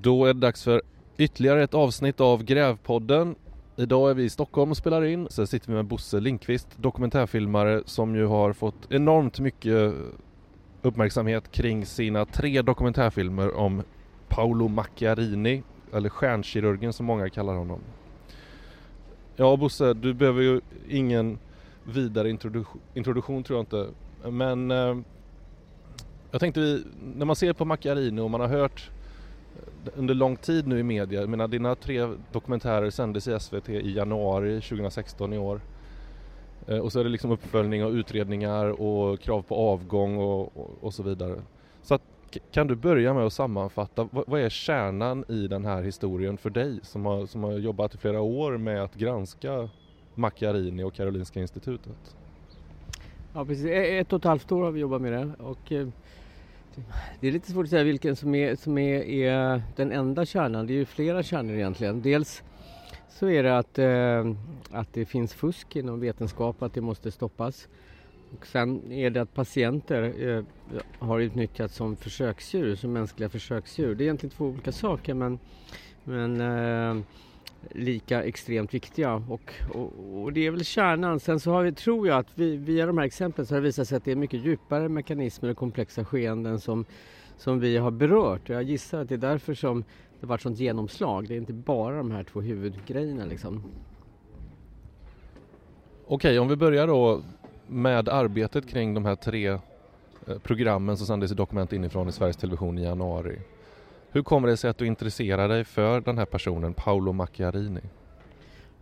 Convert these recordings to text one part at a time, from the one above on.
Då är det dags för ytterligare ett avsnitt av Grävpodden. Idag är vi i Stockholm och spelar in. Sen sitter vi med Bosse Linkvist, dokumentärfilmare som ju har fått enormt mycket uppmärksamhet kring sina tre dokumentärfilmer om Paolo Macchiarini, eller stjärnkirurgen som många kallar honom. Ja Bosse, du behöver ju ingen vidare introduktion, introduktion tror jag inte. Men eh, jag tänkte vi, när man ser på Macchiarini och man har hört under lång tid nu i media, jag menar dina tre dokumentärer sändes i SVT i januari 2016 i år. Eh, och så är det liksom uppföljning och utredningar och krav på avgång och, och, och så vidare. Så att, kan du börja med att sammanfatta, vad, vad, är kärnan i den här historien för dig som har, som har jobbat i flera år med att granska Macchiarini och Karolinska institutet? Ja precis, ett och ett halvt år har vi jobbat med det och eh, det är lite svårt att säga vilken som är, som är, är den enda kärnan. Det är ju flera kärnor egentligen. Dels så är det att, eh, att det finns fusk inom vetenskap, att det måste stoppas. Och sen är det att patienter eh, har utnyttjats som försöksdjur, som mänskliga försöksdjur. Det är egentligen två olika saker men, men eh, lika extremt viktiga och, och, och, det är väl kärnan. Sen så har vi, tror jag att vi, via de här exemplen så har det visat sig att det är mycket djupare mekanismer och komplexa skeenden som, som vi har berört. Jag gissar att det är därför som det varit sånt genomslag. Det är inte bara de här två huvudgrejerna liksom. Okej, om vi börjar då med arbetet kring de här tre eh, programmen som sändes i Dokument inifrån i Sveriges Television i januari. Hur kommer det sig att du intresserar dig för den här personen, Paolo Macchiarini?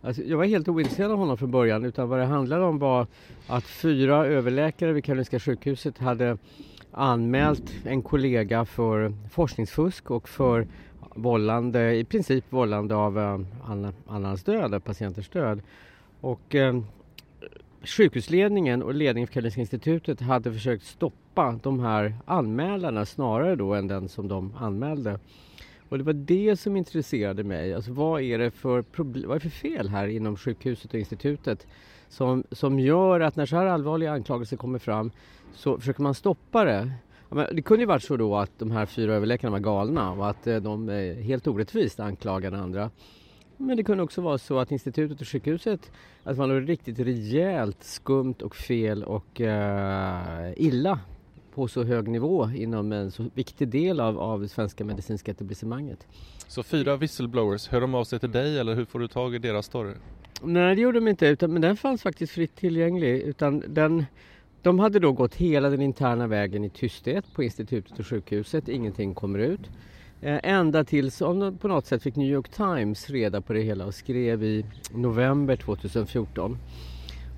Alltså, jag var helt ointresserad av honom från början utan vad det handlade om var att fyra överläkare vid Karolinska sjukhuset hade anmält en kollega för forskningsfusk och för vållande, i princip vållande av eh, annans död, patienters död. Och eh, sjukhusledningen och ledningen för Karolinska institutet hade försökt stoppa de här anmälarna snarare då än den som de anmälde. Och det var det som intresserade mig. Alltså vad är det för, problem, vad är för fel här inom sjukhuset och institutet som, som gör att när så här allvarliga anklagelser kommer fram så försöker man stoppa det. Det kunde ju varit så då att de här fyra överläkarna var galna och att eh, de eh, helt orättvist anklagade andra. Men det kunde också vara så att institutet och sjukhuset att man var riktigt rejält skumt och fel och uh, illa på så hög nivå inom en så viktig del av, av det svenska medicinska etablissemanget. Så fyra whistleblowers, hör de av sig till dig eller hur får du tag i deras story? Nej det gjorde de inte, utan, men den fanns faktiskt fritt tillgänglig. Utan den, de hade då gått hela den interna vägen i tysthet på institutet och sjukhuset, ingenting kommer ut. Eh, ända tills på något sätt fick New York Times reda på det hela och skrev i november 2014.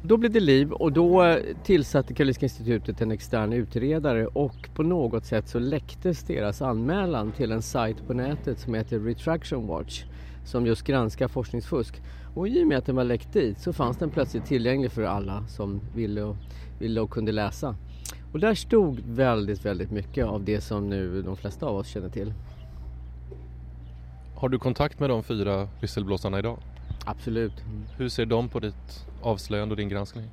Då blev det liv och då eh, tillsatte Karolinska institutet en extern utredare och på något sätt så läcktes deras anmälan till en sajt på nätet som heter Retraction Watch som just granskar forskningsfusk. Och i och med att den var läckt dit så fanns den plötsligt tillgänglig för alla som ville och, ville och kunde läsa. Och där stod väldigt, väldigt mycket av det som nu de flesta av oss känner till. Har du kontakt med de fyra visselblåsarna idag? Absolut. Hur ser de på ditt avslöjande och din granskning?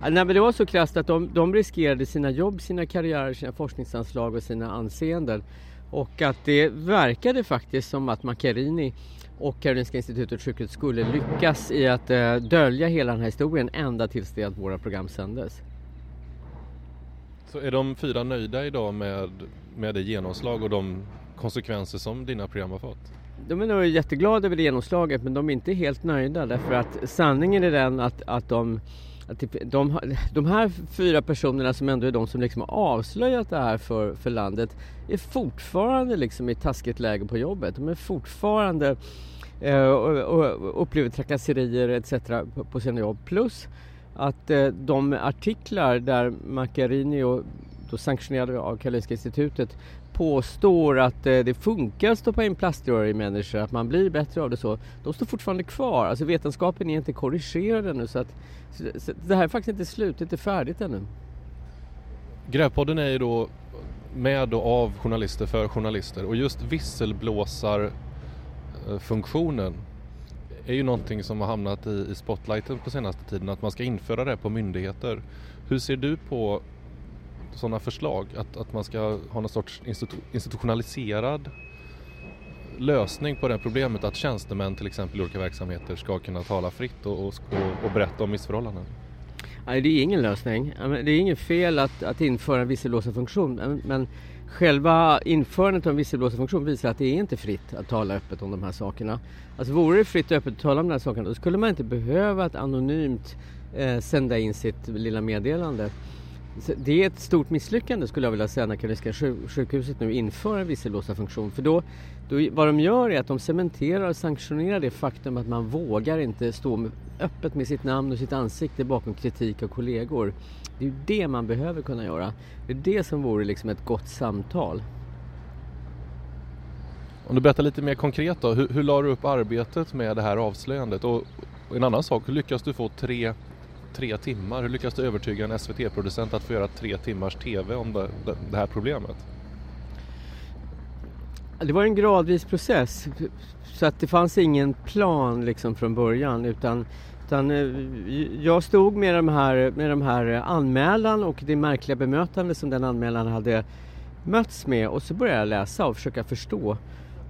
Nej, men det var så krasst att de, de riskerade sina jobb, sina karriärer, sina forskningsanslag och sina anseenden. Och att det verkade faktiskt som att Macchiarini och Karolinska institutet sjukhus skulle lyckas i att eh, dölja hela den här historien ända tills det att våra program sändes. Så är de fyra nöjda idag med, med det genomslag och de konsekvenser som dina program har fått? De är nog jätteglada över det genomslaget men de är inte helt nöjda därför att sanningen är den att, att de att typ, de, de här fyra personerna som ändå är de som liksom har avslöjat det här för, för landet är fortfarande liksom i taskigt läge på jobbet. De är fortfarande eh, och, och upplever trakasserier etc. På, på sina jobb. Plus att eh, de artiklar där Macchiarini och då sanktionerade av Karolinska institutet påstår att eh, det funkar att stoppa in plaströr i människor, att man blir bättre av det så, de står fortfarande kvar. Alltså vetenskapen är inte korrigerad ännu så att så, så det här är faktiskt inte slut, det är inte färdigt ännu. Grävpodden är ju då med och av journalister för journalister och just visselblåsarfunktionen är ju någonting som har hamnat i, i spotlighten på senaste tiden, att man ska införa det på myndigheter. Hur ser du på sådana förslag? Att, att man ska ha någon sorts institu institutionaliserad lösning på det problemet att tjänstemän till exempel i olika verksamheter ska kunna tala fritt och, och, och berätta om missförhållanden? Nej, det är ingen lösning. Det är inget fel att, att införa en visselblåsarfunktion men själva införandet av en visselblåsarfunktion visar att det är inte fritt att tala öppet om de här sakerna. Alltså vore det fritt och öppet att tala om de här sakerna då skulle man inte behöva att anonymt eh, sända in sitt lilla meddelande. Det är ett stort misslyckande skulle jag vilja säga när Karolinska sjukhuset nu inför en visselblåsarfunktion. För då, då, vad de gör är att de cementerar och sanktionerar det faktum att man vågar inte stå med, öppet med sitt namn och sitt ansikte bakom kritik av kollegor. Det är ju det man behöver kunna göra. Det är det som vore liksom ett gott samtal. Om du berättar lite mer konkret då, hur, hur la du upp arbetet med det här avslöjandet? Och, och en annan sak, hur lyckas du få tre tre timmar. Hur lyckas du övertyga en SVT-producent att få göra tre timmars TV om det, det här problemet? Det var en gradvis process. Så att det fanns ingen plan liksom från början utan, utan eh, jag stod med de, här, med de här eh, anmälan och det märkliga bemötande som den anmälan hade mötts med och så började jag läsa och försöka förstå.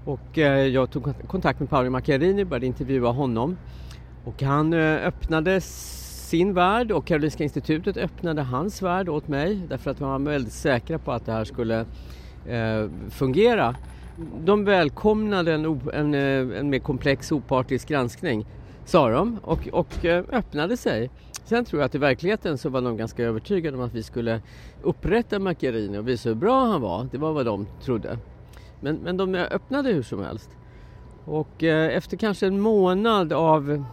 Och eh, jag tog kontakt med Paolo Macchiarini och började intervjua honom. Och han öppnades sin värld och Karolinska institutet öppnade hans värld åt mig därför att de var väldigt säkra på att det här skulle eh, fungera. De välkomnade en, en, eh, en mer komplex opartisk granskning, sa de, och, och eh, öppnade sig. Sen tror jag att i verkligheten så var de ganska övertygade om att vi skulle upprätta Macchiarini och visa hur bra han var. Det var vad de trodde. Men, men de öppnade hur som helst. Och eh, efter kanske en månad av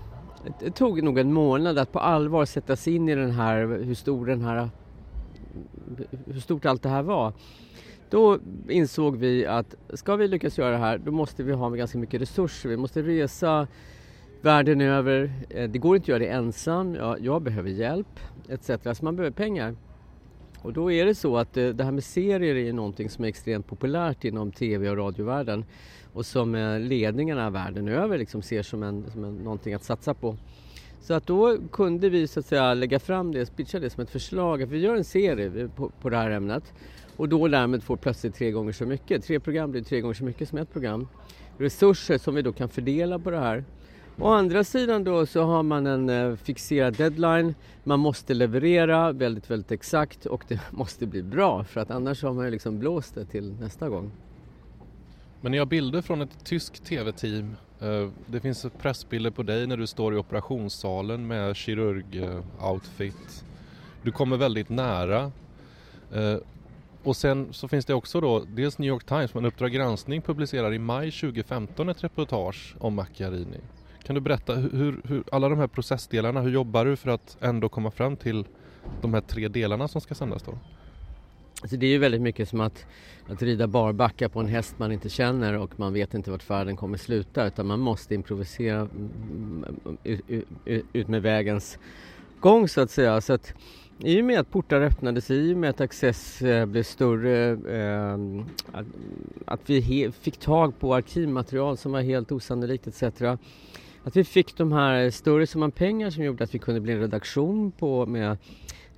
det tog nog en månad att på allvar sätta sig in i den här, hur stor den här, hur stort allt det här var. Då insåg vi att ska vi lyckas göra det här då måste vi ha ganska mycket resurser. Vi måste resa världen över. Eh, det går inte att göra det ensam. Jag, jag behöver hjälp etc. Så man behöver pengar. Och då är det så att eh, det här med serier är någonting som är extremt populärt inom tv och radiovärlden och som eh, ledningarna världen över liksom ser som, en, som en, någonting att satsa på. Så att då kunde vi så att säga lägga fram det, pitcha det som ett förslag att vi gör en serie eh, på, på det här ämnet och då därmed får plötsligt tre gånger så mycket. Tre program blir tre gånger så mycket som ett program. Resurser som vi då kan fördela på det här. Å andra sidan då så har man en eh, fixerad deadline. Man måste leverera väldigt, väldigt exakt och det måste bli bra för att annars har man ju liksom blåst det till nästa gång. Men ni har bilder från ett tyskt tv-team. Eh, det finns pressbilder på dig när du står i operationssalen med kirurg-outfit. Du kommer väldigt nära. Eh, och sen så finns det också då dels New York Times men Uppdrag granskning publicerar i maj 2015 ett reportage om Macchiarini. Kan du berätta hur, hur, alla de här processdelarna, hur jobbar du för att ändå komma fram till de här tre delarna som ska sändas då? Alltså det är ju väldigt mycket som att, att rida barbacka på en häst man inte känner och man vet inte vart färden kommer sluta utan man måste improvisera mm, mm, ut, ut, ut med vägens gång så att säga. Så att, i och med att portar öppnades, i och med att Access eh, blev större, eh, att, att, vi he, fick tag på arkivmaterial som var helt osannolikt etc. Att vi fick de här större summan pengar som gjorde att vi kunde bli en redaktion på med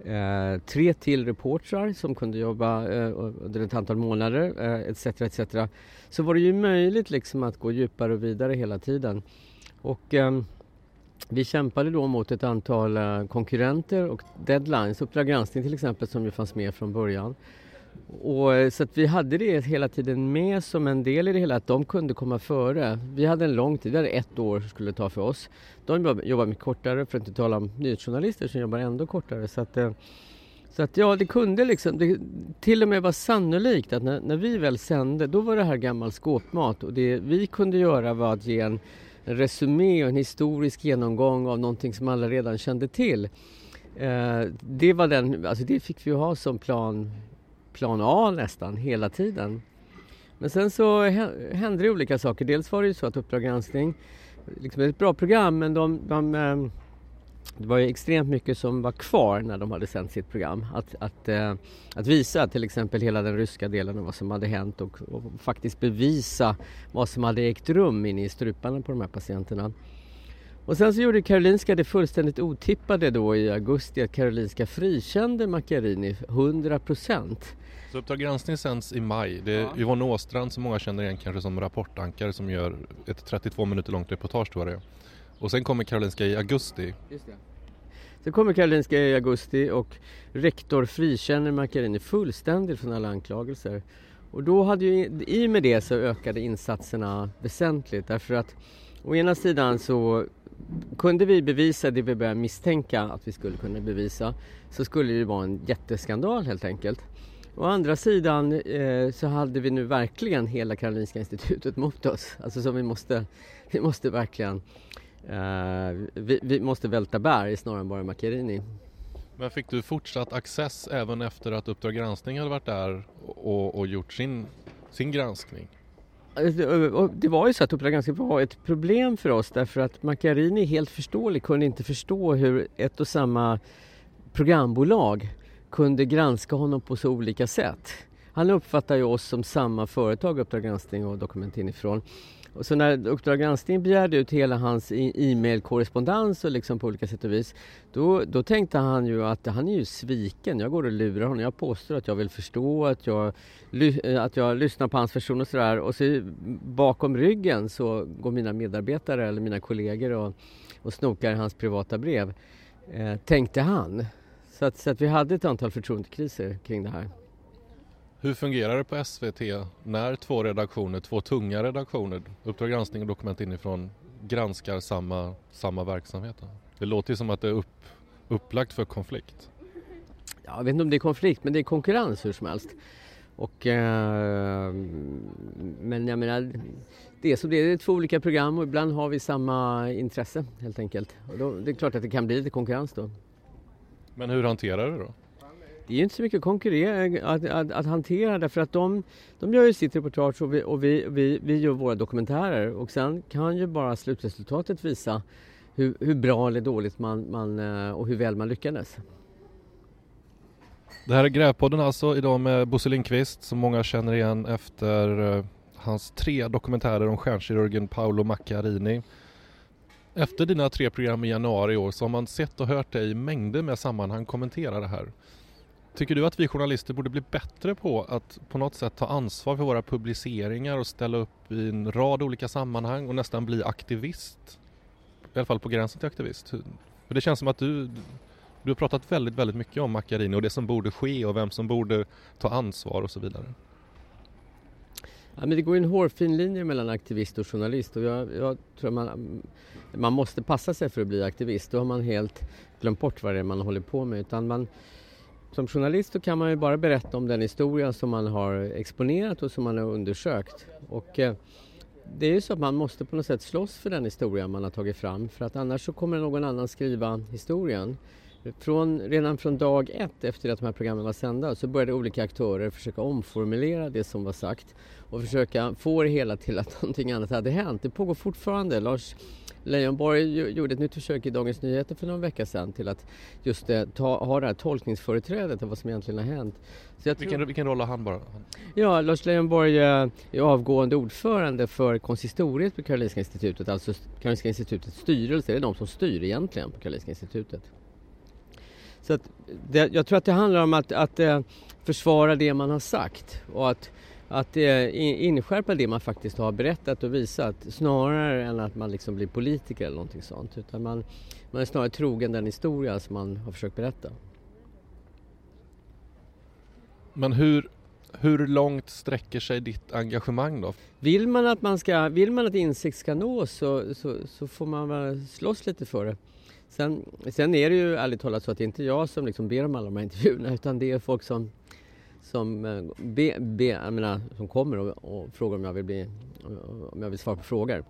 Eh, tre till reportrar som kunde jobba eh, under ett antal månader eh, etc. etc. Så var det ju möjligt liksom att gå djupare och vidare hela tiden. Och eh, vi kämpade då mot ett antal eh, konkurrenter och deadlines, Uppdrag granskning till exempel som ju fanns med från början. Och, eh, så att vi hade det hela tiden med som en del i det hela, att de kunde komma före. Vi hade en lång tid, vi hade ett år skulle det ta för oss. De jobbar mycket kortare, för att inte tala om nyhetsjournalister som jobbar ändå kortare. Så att, eh, så att ja, det kunde liksom, det till och med var sannolikt att när, när, vi väl sände, då var det här gammal skåpmat och det vi kunde göra var att ge en, en resumé och en historisk genomgång av någonting som alla redan kände till. Eh, det, var den, alltså det fick vi ha som plan plan A nästan hela tiden. Men sen så hände det olika saker. Dels var det ju så att Uppdrag granskning liksom ett bra program men de, de, ehm, det var ju extremt mycket som var kvar när de hade sänt sitt program. Att, att, eh, att visa till exempel hela den ryska delen och vad som hade hänt och, och faktiskt bevisa vad som hade ägt rum inne i struparna på de här patienterna. Och sen så gjorde Karolinska det fullständigt otippade då i augusti att Karolinska frikände Macchiarini 100 procent. Så Uppdrag granskning sänds i maj. Det är Ja. Yvonne Åstrand som många känner igen kanske som rapportankare som gör ett 32 minuter långt reportage tror jag det är. Och sen kommer Karolinska i augusti. Just det. Så kommer Karolinska i augusti och rektor frikänner Macchiarini fullständigt från alla anklagelser. Och då hade ju, i och med det så ökade insatserna väsentligt därför att å ena sidan så kunde vi bevisa det vi började misstänka att vi skulle kunna bevisa så skulle det vara en jätteskandal helt enkelt. Å andra sidan eh, så hade vi nu verkligen hela Karolinska institutet mot oss. Alltså så vi måste, vi måste verkligen eh, vi, vi måste välta berg snarare än bara Macchiarini. Men fick du fortsatt access även efter att Uppdrag granskning hade varit där och, och gjort sin, sin granskning? Alltså, Det var ju så att Uppdrag granskning var ett problem för oss därför att Macchiarini helt förståeligt kunde inte förstå hur ett och samma programbolag kunde granska honom på så olika sätt. Han uppfattar ju oss som samma företag, Uppdrag granskning och Dokument inifrån. Och så när Uppdrag granskning begärde ut hela hans e-mailkorrespondens och liksom på olika sätt och vis då, då tänkte han ju att han är ju sviken. Jag går och lurar honom. Jag påstår att jag vill förstå, att jag, eh, att jag lyssnar på hans version och sådär. Och så bakom ryggen så går mina medarbetare eller mina kollegor och, och snokar i hans privata brev. Eh, tänkte han. Så att, så att vi hade ett antal förtroendekriser kring det här. Hur fungerar det på SVT när två redaktioner, två tunga redaktioner, Uppdrag granskning och Dokument inifrån, granskar samma, samma verksamhet? Det låter ju som att det är upp, upplagt för konflikt. Ja, jag vet inte om det är konflikt, men det är konkurrens hur som helst. Och, eh, men jag menar, det är som det är, det är två olika program och ibland har vi samma intresse helt enkelt. Och då, det är klart att det kan bli lite konkurrens då. Men hur hanterar du det då? Det är ju inte så mycket konkurrera, att, att, att hantera därför att de, de gör ju sitt reportage och, vi, och vi, vi, vi gör våra dokumentärer och sen kan ju bara slutresultatet visa hur, hur bra eller dåligt man, man eh, och hur väl man lyckades. Det här är Grävpodden alltså, idag med Bosse Lindqvist som många känner igen efter eh, hans tre dokumentärer om stjärnkirurgen Paolo Macchiarini. Efter dina tre program i januari i år så har man sett och hört dig i mängder med sammanhang kommentera det här. Tycker du att vi journalister borde bli bättre på att på något sätt ta ansvar för våra publiceringar och ställa upp i en rad olika sammanhang och nästan bli aktivist? I alla fall på gränsen till aktivist. För det känns som att du, du har pratat väldigt, väldigt mycket om Macchiarini och det som borde ske och vem som borde ta ansvar och så vidare. Ja, men det går en hårfin linje mellan aktivist och journalist och jag, jag tror man, man måste passa sig för att bli aktivist. Då har man helt glömt bort vad det är man håller på med. Utan man, som journalist så kan man ju bara berätta om den historia som man har exponerat och som man har undersökt. Och, eh, det är ju så att man måste på något sätt slåss för den historia man har tagit fram för att annars så kommer någon annan skriva historien. Från, redan från dag ett efter att de här programmen var sända så började olika aktörer försöka omformulera det som var sagt och försöka få det hela till att någonting annat hade hänt. Det pågår fortfarande. Lars Leijonborg gjorde ett nytt försök i Dagens Nyheter för någon vecka sedan till att just eh, ta, ha det här tolkningsföreträdet av vad som egentligen har hänt. Så jag tror- Vilken, vilken roll har han bara? Ja, Lars Leijonborg eh, är avgående ordförande för konsistoriet på Karolinska institutet, alltså Karolinska institutets styrelse. Det är de som styr egentligen på Karolinska institutet. Så att det, jag tror att det handlar om att, att eh, försvara det man har sagt och att, att eh, in- inskärpa det man faktiskt har berättat och visat snarare än att man liksom blir politiker eller någonting sånt. Utan man, man är snarare trogen den historia som man har försökt berätta. Men hur, hur långt sträcker sig ditt engagemang då? Vill man att, man ska, vill man att insikt ska nås så, så, så får man väl slåss lite för det. Sen, sen är det ju ärligt talat så att det är inte jag som liksom ber om alla de här intervjuerna utan det är folk som, som, eh, be, be, menar, som kommer och, och frågar om jag, vill bli, om jag vill svara på frågor.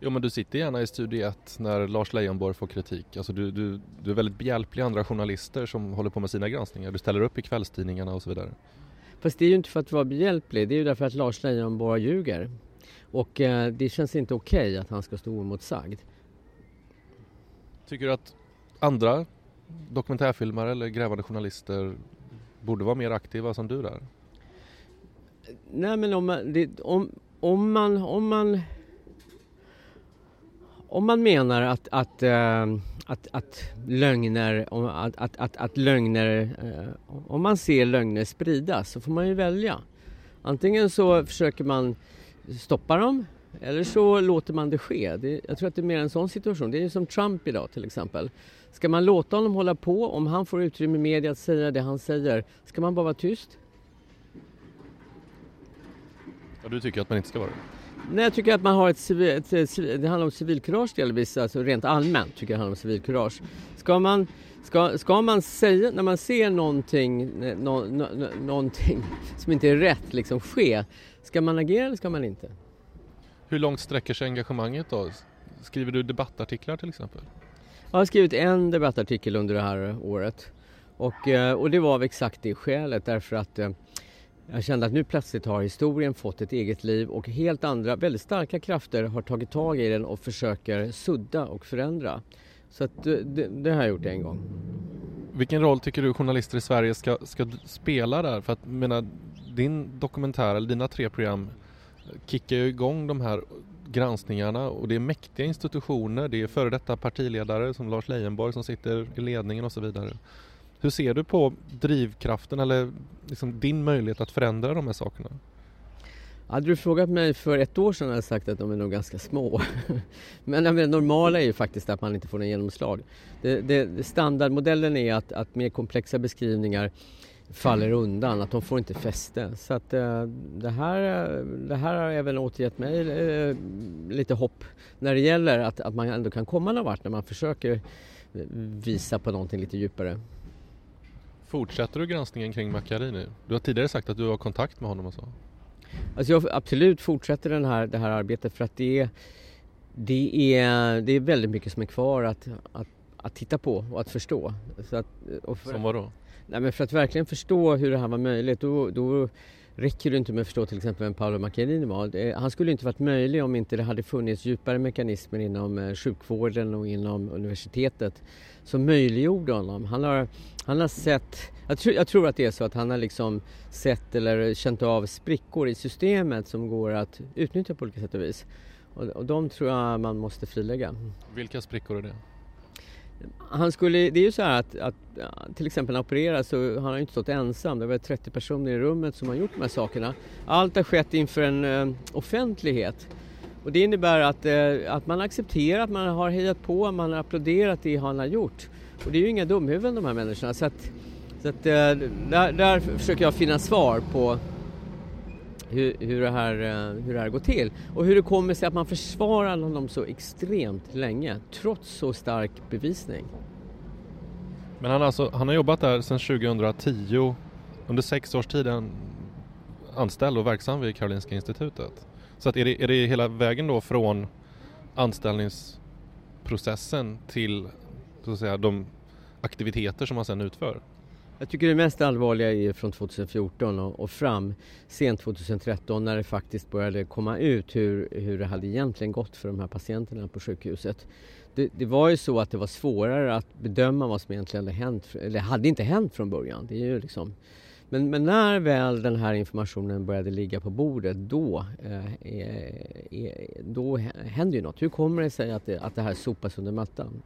Jo men du sitter gärna i Studio 1 när Lars Leijonborg får kritik. Alltså du, du, du är väldigt behjälplig andra journalister som håller på med sina granskningar. Du ställer upp i kvällstidningarna och så vidare. Fast det är ju inte för att vara behjälplig, det är ju därför att Lars Leijonborg ljuger. Och eh, det känns inte okej att han ska stå oemotsagd. Tycker du att andra dokumentärfilmare eller grävande journalister borde vara mer aktiva som du där? Nej men om man, det, om, om man, om man om man menar att, att, äh, att, att lögner, att, att, att, att lögner äh, om man ser lögner spridas så får man ju välja. Antingen så försöker man stoppa dem eller så låter man det ske. Det, jag tror att det är mer en sån situation. Det är som Trump idag till exempel. Ska man låta honom hålla på, om han får utrymme i media att säga det han säger, ska man bara vara tyst? Ja, du tycker att man inte ska vara det? Nej, jag tycker att man har ett, ett, ett det handlar om civilkurage delvis, alltså rent allmänt tycker jag det handlar om civilkurage. Ska man, ska, ska man säga, när man ser någonting, no, no, någonting som inte är rätt liksom ske, ska man agera eller ska man inte? Hur långt sträcker sig engagemanget då? Skriver du debattartiklar till exempel? Jag har skrivit en debattartikel under det här året och, eh, och det var av exakt det skälet därför att eh, jag kände att nu plötsligt har historien fått ett eget liv och helt andra, väldigt starka krafter har tagit tag i den och försöker sudda och förändra. Så att det, det, det har jag gjort en gång. Vilken roll tycker du journalister i Sverige ska, ska spela där? För att menar, din dokumentär, eller dina tre program, kickar ju igång de här granskningarna och det är mäktiga institutioner, det är före detta partiledare som Lars Leijonborg som sitter i ledningen och så vidare. Hur ser du på drivkraften eller liksom din möjlighet att förändra de här sakerna? Hade du frågat mig för ett år sedan hade jag sagt att de är nog ganska små. Men det normala är ju faktiskt att man inte får någon genomslag. Det, det, standardmodellen är att, att mer komplexa beskrivningar faller undan, att de får inte fäste. Så att uh, det, här, det här har även återgett mig uh, lite hopp när det gäller att, att man ändå kan komma någon vart när man försöker visa på någonting lite djupare. Fortsätter du granskningen kring Macchiarini? Du har tidigare sagt att du har kontakt med honom och så. Alltså jag absolut fortsätter den här, det här arbetet för att det är, det är, det är väldigt mycket som är kvar att, att, att titta på och att förstå. Så att, och för, som vadå? Nej, men för att verkligen förstå hur det här var möjligt då, då räcker det inte med att förstå till exempel vem Paolo Macchiarini var. Han skulle inte varit möjlig om inte det hade funnits djupare mekanismer inom eh, sjukvården och inom universitetet som möjliggjorde honom. Han har, han har sett, jag tror, jag tror att det är så att han har liksom sett eller känt av sprickor i systemet som går att utnyttja på olika sätt och vis. Och, och de tror jag man måste frilägga. Vilka sprickor är det? Han skulle, det är ju så här att, att till exempel när han opererar så har han inte stått ensam. Det var 30 personer i rummet som har gjort de här sakerna. Allt har skett inför en eh, offentlighet. Och det innebär att, eh, att man accepterar att man har hejat på, man har applåderat det han har gjort. Och det är ju inga dumhuvuden de här människorna. Så att, så att, eh, där, där försöker jag finna svar på hur, hur, det här, eh, hur det här går till och hur det kommer sig att man försvarar honom så extremt länge trots så stark bevisning. Men han, alltså, han har jobbat där sedan 2010. Under sex års tid är han anställd och verksam vid Karolinska institutet. Så att är, det, är det hela vägen då från anställningsprocessen till så att säga, de aktiviteter som han sedan utför? Jag tycker det mest allvarliga är från 2014 och, fram sent 2013 när det faktiskt började komma ut hur, hur det hade egentligen gått för de här patienterna på sjukhuset. Det, det, var ju så att det var svårare att bedöma vad som egentligen hade hänt, eller hade inte hänt från början. Det är ju liksom, men, men när väl den här informationen började ligga på bordet då, eh, eh, då händer ju något. Hur kommer det sig att det, att det här sopas under mattan?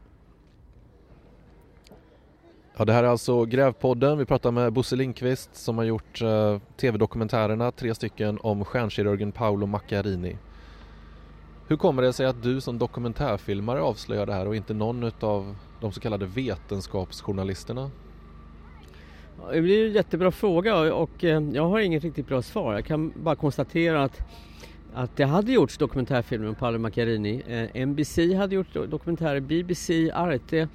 Ja, det här är alltså Grävpodden. Vi pratar med Bosse Lindqvist som har gjort eh, tv-dokumentärerna, tre stycken, om stjärnkirurgen Paolo Macchiarini. Hur kommer det sig att du som dokumentärfilmare avslöjar det här och inte någon av de så kallade vetenskapsjournalisterna? Det blir en jättebra fråga och eh, jag har inget riktigt bra svar. Jag kan bara konstatera att, att det hade gjorts dokumentärfilmer om Paolo Macchiarini. Eh, NBC hade gjort dokumentärer, BBC, Arte.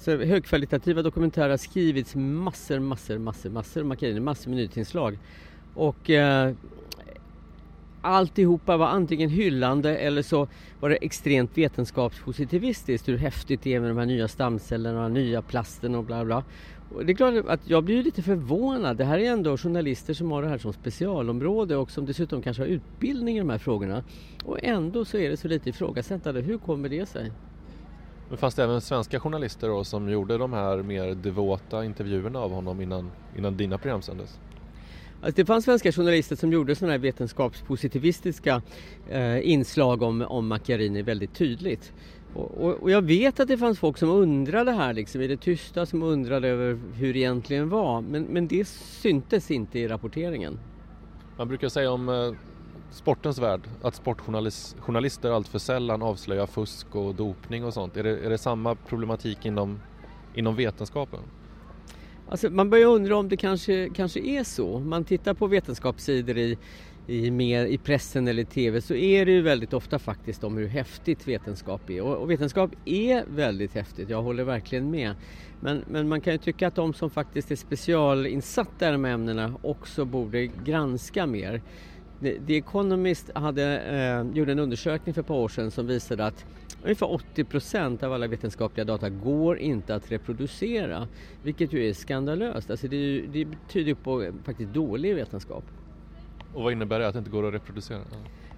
Så högkvalitativa dokumentärer har skrivits massor, massor, massor, massor om Macchiarini, massor med nyhetsinslag. Och eh, alltihopa var antingen hyllande eller så var det extremt vetenskapspositivistiskt hur häftigt det är med de här nya stamcellerna, nya plasten och bla bla. Och det är klart att jag blir lite förvånad. Det här är ändå journalister som har det här som specialområde och som dessutom kanske har utbildning i de här frågorna. Och ändå så är det så lite ifrågasättande. Hur kommer det sig? Men fanns det även svenska journalister då som gjorde de här mer devota intervjuerna av honom innan, innan dina program sändes? Alltså det fanns svenska journalister som gjorde sådana här vetenskapspositivistiska eh, inslag om, om Macchiarini väldigt tydligt. Och, och, och, jag vet att det fanns folk som undrade här liksom, i det tysta som undrade över hur det egentligen var. Men, men det syntes inte i rapporteringen. Man brukar säga om eh, sportens värld att sportjournalister alltför sällan avslöjar fusk och dopning och sånt. Är det, är det samma problematik inom, inom vetenskapen? Alltså man börjar undra om det kanske, kanske är så. Man tittar på vetenskapssidor i, i, mer, i pressen eller i TV så är det ju väldigt ofta faktiskt om hur häftigt vetenskap är. Och, och vetenskap är väldigt häftigt, jag håller verkligen med. Men, men man kan ju tycka att de som faktiskt är specialinsatta i de här ämnena också borde granska mer. The Economist hade, eh, gjorde en undersökning för ett par år sedan som visade att ungefär 80 procent av alla vetenskapliga data går inte att reproducera. Vilket ju är skandalöst. Alltså det, det tyder på faktiskt dålig vetenskap. Och vad innebär det att det inte går att reproducera?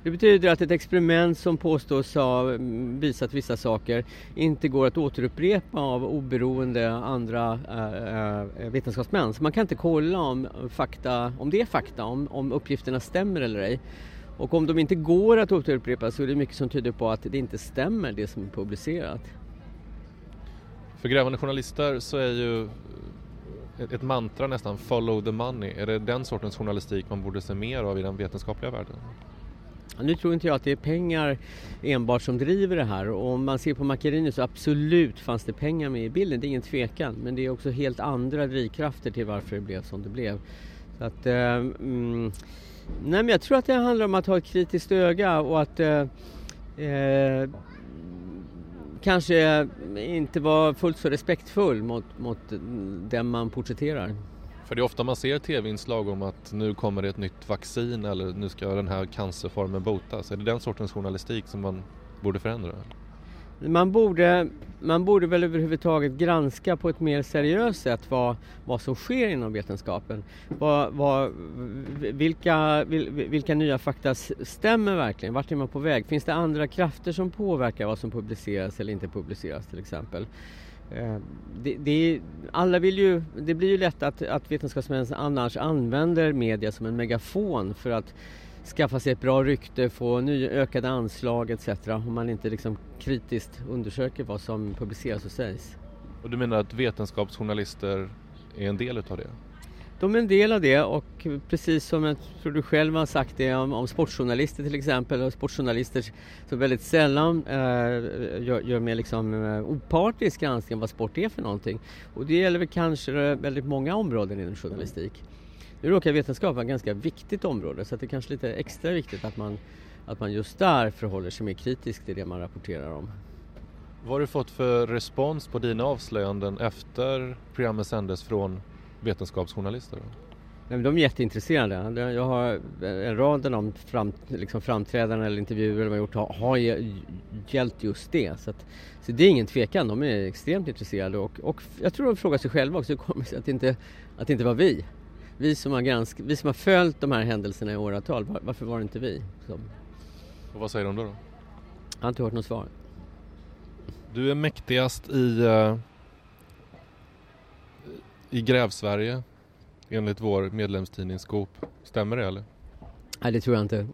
Det betyder att ett experiment som påstås ha mm, visat vissa saker inte går att återupprepa av oberoende andra äh, vetenskapsmän. Så man kan inte kolla om, fakta, om det är fakta, om, om uppgifterna stämmer eller ej. Och om de inte går att återupprepa så är det mycket som tyder på att det inte stämmer det som är publicerat. För grävande journalister så är ju eh, ett mantra nästan, follow the money. Är det den sortens journalistik man borde se mer av i den vetenskapliga världen? Nu tror inte jag att det är pengar enbart som driver det här och om man ser på Macchiarini så absolut fanns det pengar med i bilden, det är ingen tvekan. Men det är också helt andra drivkrafter till varför det blev som det blev. Så att, eh, mm, nej men jag tror att det handlar om att ha ett kritiskt öga och att eh, eh, kanske inte vara fullt så respektfull mot, mot den man porträtterar. För det är ofta man ser tv-inslag om att nu kommer det ett nytt vaccin eller nu ska den här cancerformen botas. Är det den sortens journalistik som man borde förändra? Man borde, man borde väl överhuvudtaget granska på ett mer seriöst sätt vad, vad som sker inom vetenskapen. Vad, vad, vilka, vilka nya fakta stämmer verkligen? Vart är man på väg? Finns det andra krafter som påverkar vad som publiceras eller inte publiceras till exempel? Eh, det, det, alla vill ju, det blir ju lätt att, att vetenskapsmän annars använder media som en megafon för att skaffa sig ett bra rykte, få ny, ökade anslag etc. Om man inte liksom kritiskt undersöker vad som publiceras och sägs. Och du menar att vetenskapsjournalister är en del utav det? De är en del av det och precis som jag tror du själv har sagt det om, om sportjournalister till exempel och sportjournalister som väldigt sällan eh, gör, gör mer liksom, eh, opartisk granskning av vad sport är för någonting. Och det gäller väl kanske väldigt många områden inom journalistik. Nu råkar vetenskap vara ett ganska viktigt område så det är kanske lite extra viktigt att man, att man just där förhåller sig mer kritiskt till det man rapporterar om. Vad har du fått för respons på dina avslöjanden efter programmet sändes från vetenskapsjournalister? Nej, de är jätteintresserade. Jag har en rad av de fram, liksom framträdanden eller intervjuer de har gjort har, har gällt just det. Så, att, så det är ingen tvekan, de är extremt intresserade och, och jag tror de frågar sig själva också hur kommer sig att det inte, att det inte var vi? Vi som, har gransk, vi som har följt de här händelserna i åratal, var, varför var det inte vi? Så. Och vad säger de då? då? Jag har inte hört något svar. Du är mäktigast i uh i Grävsverige enligt vår medlemstidning Skop. Stämmer det eller? Nej det tror jag inte.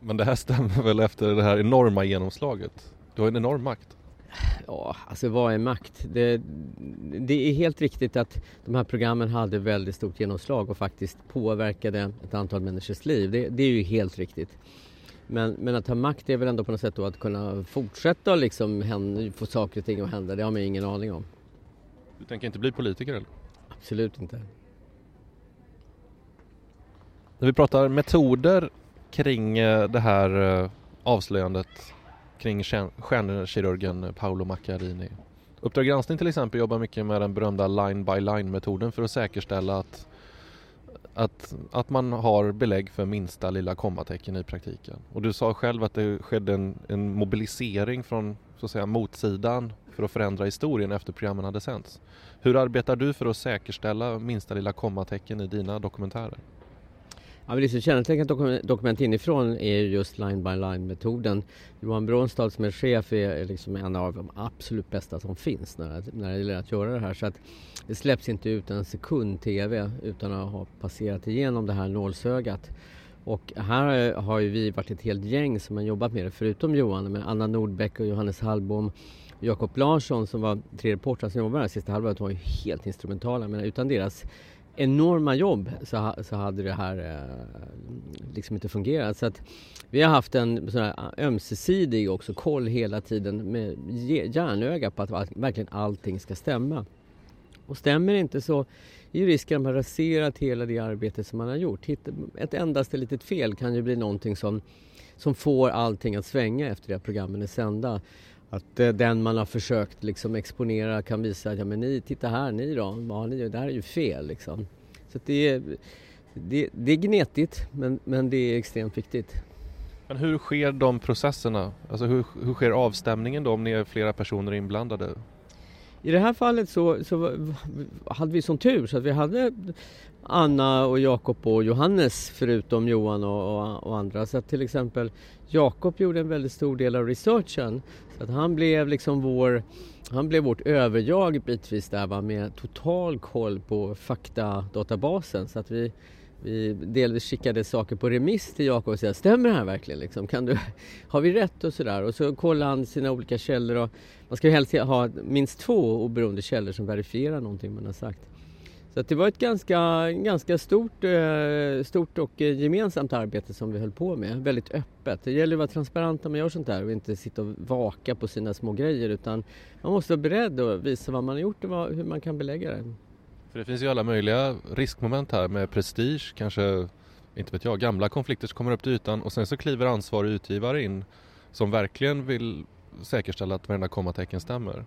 Men det här stämmer väl efter det här enorma genomslaget? Du har en enorm makt. Ja, alltså vad är makt? Det, det, är helt riktigt att de här programmen hade väldigt stort genomslag och faktiskt påverkade ett antal människors liv. Det, det är ju helt riktigt. Men, men, att ha makt är väl ändå på något sätt då att kunna fortsätta liksom hända, få saker och ting att hända. Det har man ingen aning om. Du tänker inte bli politiker eller? Absolut inte. När vi pratar metoder kring eh, det här eh, avslöjandet kring stjärnkirurgen Paolo Macchiarini. Uppdrag granskning till exempel jobbar mycket med den berömda line by line metoden för att säkerställa att, att, att man har belägg för minsta lilla kommatecken i praktiken. Och du sa själv att det skedde en, en mobilisering från så att säga, motsidan för att förändra historien efter programmen hade sänts. Hur arbetar du för att säkerställa minsta lilla kommatecken i dina dokumentärer? Ja, men det som kännetecknar dokument inifrån är just line by line metoden. Johan Bronstad som är chef är liksom en av de absolut bästa som finns när, när det gäller att göra det här. Så att det släpps inte ut en sekund TV utan att ha passerat igenom det här nålsögat. Och här har ju vi varit ett helt gäng som har jobbat med det förutom Johan, med Anna Nordbeck och Johannes Hallbom Jakob Larsson som var tre reportrar som jobbade här sista halvåret var ju helt instrumentala. Men utan deras enorma jobb så, så hade det här eh, liksom inte fungerat. Så att vi har haft en sån här ah, ömsesidig också koll hela tiden med järnöga på att, verkligen allting ska stämma. Och stämmer inte så är ju risken att man raserat hela det arbete som man har gjort. Ett endaste litet fel kan ju bli någonting som, som får allting att svänga efter det att programmen är sända. Att eh, den man har försökt liksom exponera kan visa att ja, men ni, titta här, ni då, vad ni, det här är ju fel. Liksom. Så det, är, det, det är gnetigt men, men det är extremt viktigt. Men hur sker de processerna? Alltså hur, hur sker avstämningen då om ni är flera personer inblandade? I det här fallet så, så hade vi sån tur så att vi hade Anna och Jakob och Johannes förutom Johan och, och, och andra. Så till exempel Jakob gjorde en väldigt stor del av researchen. Så att han blev liksom vår han blev vårt överjag bitvis där va, med total koll på faktadatabasen. Så att vi, vi delvis skickade saker på remiss till Jakob och sa stämmer det här verkligen? Liksom? Kan du, har vi rätt och sådär? Och så kollade han sina olika källor. Och man ska ju helst ha minst två oberoende källor som verifierar någonting man har sagt. Så det var ett ganska, ganska stort, eh, stort och eh, gemensamt arbete som vi höll på med. Väldigt öppet. Det gäller att vara transparent när man gör sånt här och inte sitta och vaka på sina små grejer utan man måste vara beredd att visa vad man har gjort och hur man kan belägga det. För det finns ju alla möjliga riskmoment här med prestige, kanske, inte vet jag, gamla konflikter som kommer upp till ytan och sen så kliver ansvarig utgivare in som verkligen vill säkerställa att varenda kommatecken stämmer.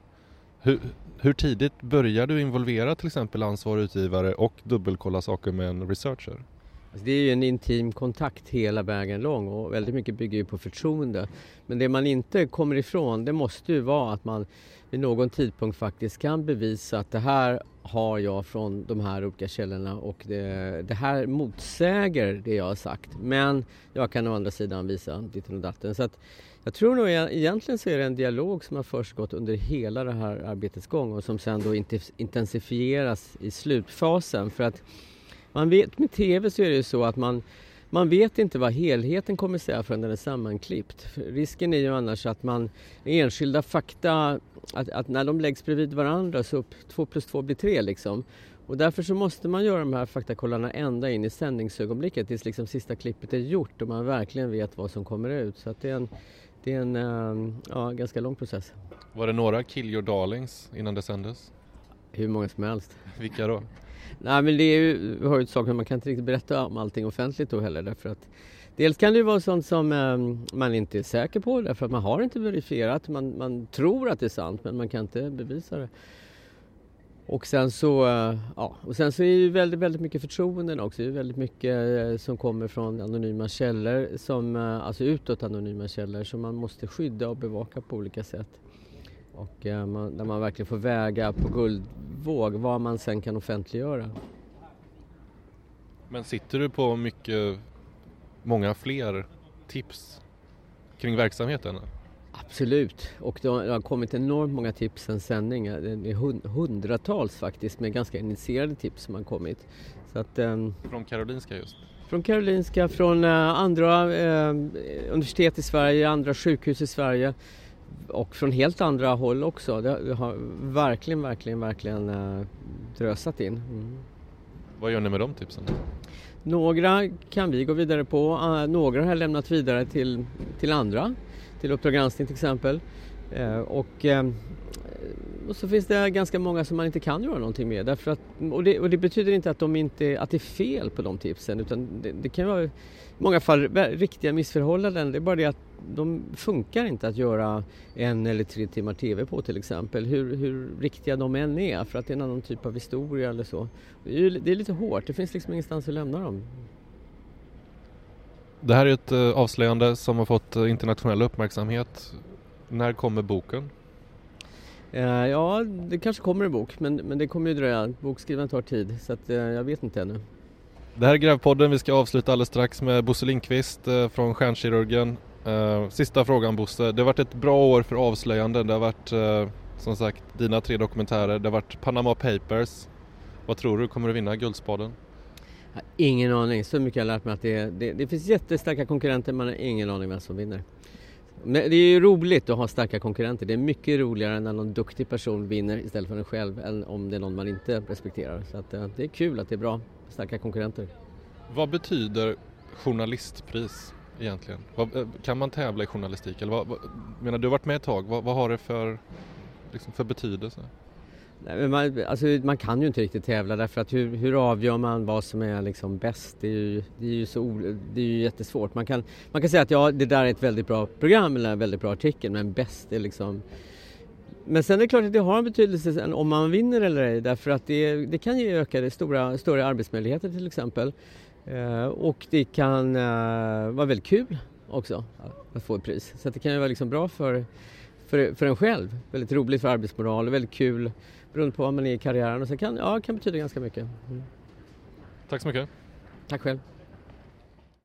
Hur, hur tidigt börjar du involvera till exempel ansvarig utgivare och dubbelkolla saker med en researcher? Alltså det är ju en intim kontakt hela vägen lång och väldigt mycket bygger ju på förtroende. Men det man inte kommer ifrån det måste ju vara att man vid någon tidpunkt faktiskt kan bevisa att det här har jag från de här olika källorna och det, det här motsäger det jag har sagt. Men jag kan å andra sidan visa ditten och datten. Så att jag tror nog egentligen så är det en dialog som har försiggått under hela det här arbetets gång och som sen då intensifieras i slutfasen. För att man vet med TV så är det ju så att man man vet inte vad helheten kommer säga förrän den är sammanklippt. Risken är ju annars att man enskilda fakta, att, att när de läggs bredvid varandra så upp två plus två blir tre liksom. Och därför så måste man göra de här faktakollarna ända in i sändningsögonblicket tills liksom sista klippet är gjort och man verkligen vet vad som kommer ut. Så att det är en, det är en ehm, ja, ganska lång process. Var det några kill your darlings innan det sändes? Hur många som helst. Vilka då? Nej men det är ju, vi har ju ett sak man kan inte riktigt berätta om allting offentligt då heller därför att Dels kan det ju vara sånt som um, man inte är säker på därför att man har inte verifierat. Man, man tror att det är sant men man kan inte bevisa det. Och sen så, eh, ja, och sen så är det ju väldigt, väldigt mycket förtroenden också. Det är väldigt mycket eh, som kommer från anonyma källor, som, eh, alltså utåt anonyma källor som man måste skydda och bevaka på olika sätt. Och man, där man verkligen får väga på guldvåg vad man sen kan offentliggöra. Men sitter du på mycket, många fler tips kring verksamheten? Absolut, och det har, kommit enormt många tips sen sändning. Det är hundratals faktiskt med ganska initierade tips som har kommit. Så att, um, från Karolinska just? Från Karolinska, från uh, andra uh, universitet i Sverige, andra sjukhus i Sverige och från helt andra håll också. Det har verkligen, verkligen, verkligen äh, drösat in. Mm. Vad gör ni med de tipsen? Några kan vi gå vidare på, uh, några har jag lämnat vidare till, till andra, till Uppdrag granskning till exempel. Eh, och, ehm, och så finns det ganska många som man inte kan göra någonting med. Därför att, och, det, och det betyder inte att, de inte att det är fel på de tipsen utan det, det kan vara i många fall riktiga missförhållanden. Det är bara det att de funkar inte att göra en eller tre timmar TV på till exempel. Hur, hur riktiga de än är för att det är en annan typ av historia eller så. Det är, det är lite hårt, det finns liksom ingenstans att lämna dem. Det här är ett uh, avslöjande som har fått uh, internationell uppmärksamhet. När kommer boken? Uh, ja, det kanske kommer en bok men, men det kommer ju dröja. Bokskrivande tar tid så att, jag vet inte ännu. Det här är Grävpodden. Vi ska avsluta alldeles strax med Bosse Lindqvist eh, från Stjärnkirurgen. Eh, sista frågan Bosse. Det har varit ett bra år för avslöjanden. Det har varit eh, som sagt dina tre dokumentärer. Det har varit Panama Papers. Vad tror du? Kommer du vinna Guldspaden? Ingen aning, så mycket har jag lärt mig att det, det, det finns jättestarka konkurrenter, man har ingen aning vem som vinner. Men det är ju roligt att ha starka konkurrenter. Det är mycket roligare när någon duktig person vinner istället för en själv än om det är någon man inte respekterar. Så att, eh, det är kul att det är bra, starka konkurrenter. Vad betyder journalistpris egentligen? Eh, kan man tävla i journalistik? Eller vad, vad, menar, du har varit med ett tag, vad, vad har det för, liksom, för betydelse? Nej, man, alltså, man kan ju inte riktigt tävla därför att hur, hur avgör man vad som är liksom bäst? Det är ju, det är ju, så, det är ju jättesvårt. Man kan, man kan säga att ja, det där är ett väldigt bra program eller en väldigt bra artikel men bäst är liksom men sen är det klart att det har en betydelse om man vinner eller ej därför att det, det kan ge ökade stora, större arbetsmöjligheter till exempel. Eh, och det kan eh, vara väldigt kul också att få ett pris. Så det kan ju vara liksom bra för, för, för en själv. Väldigt roligt för arbetsmoral och väldigt kul beroende på vad man är i karriären. Och så kan, ja, kan betyda ganska mycket. Mm. Tack så mycket. Tack själv.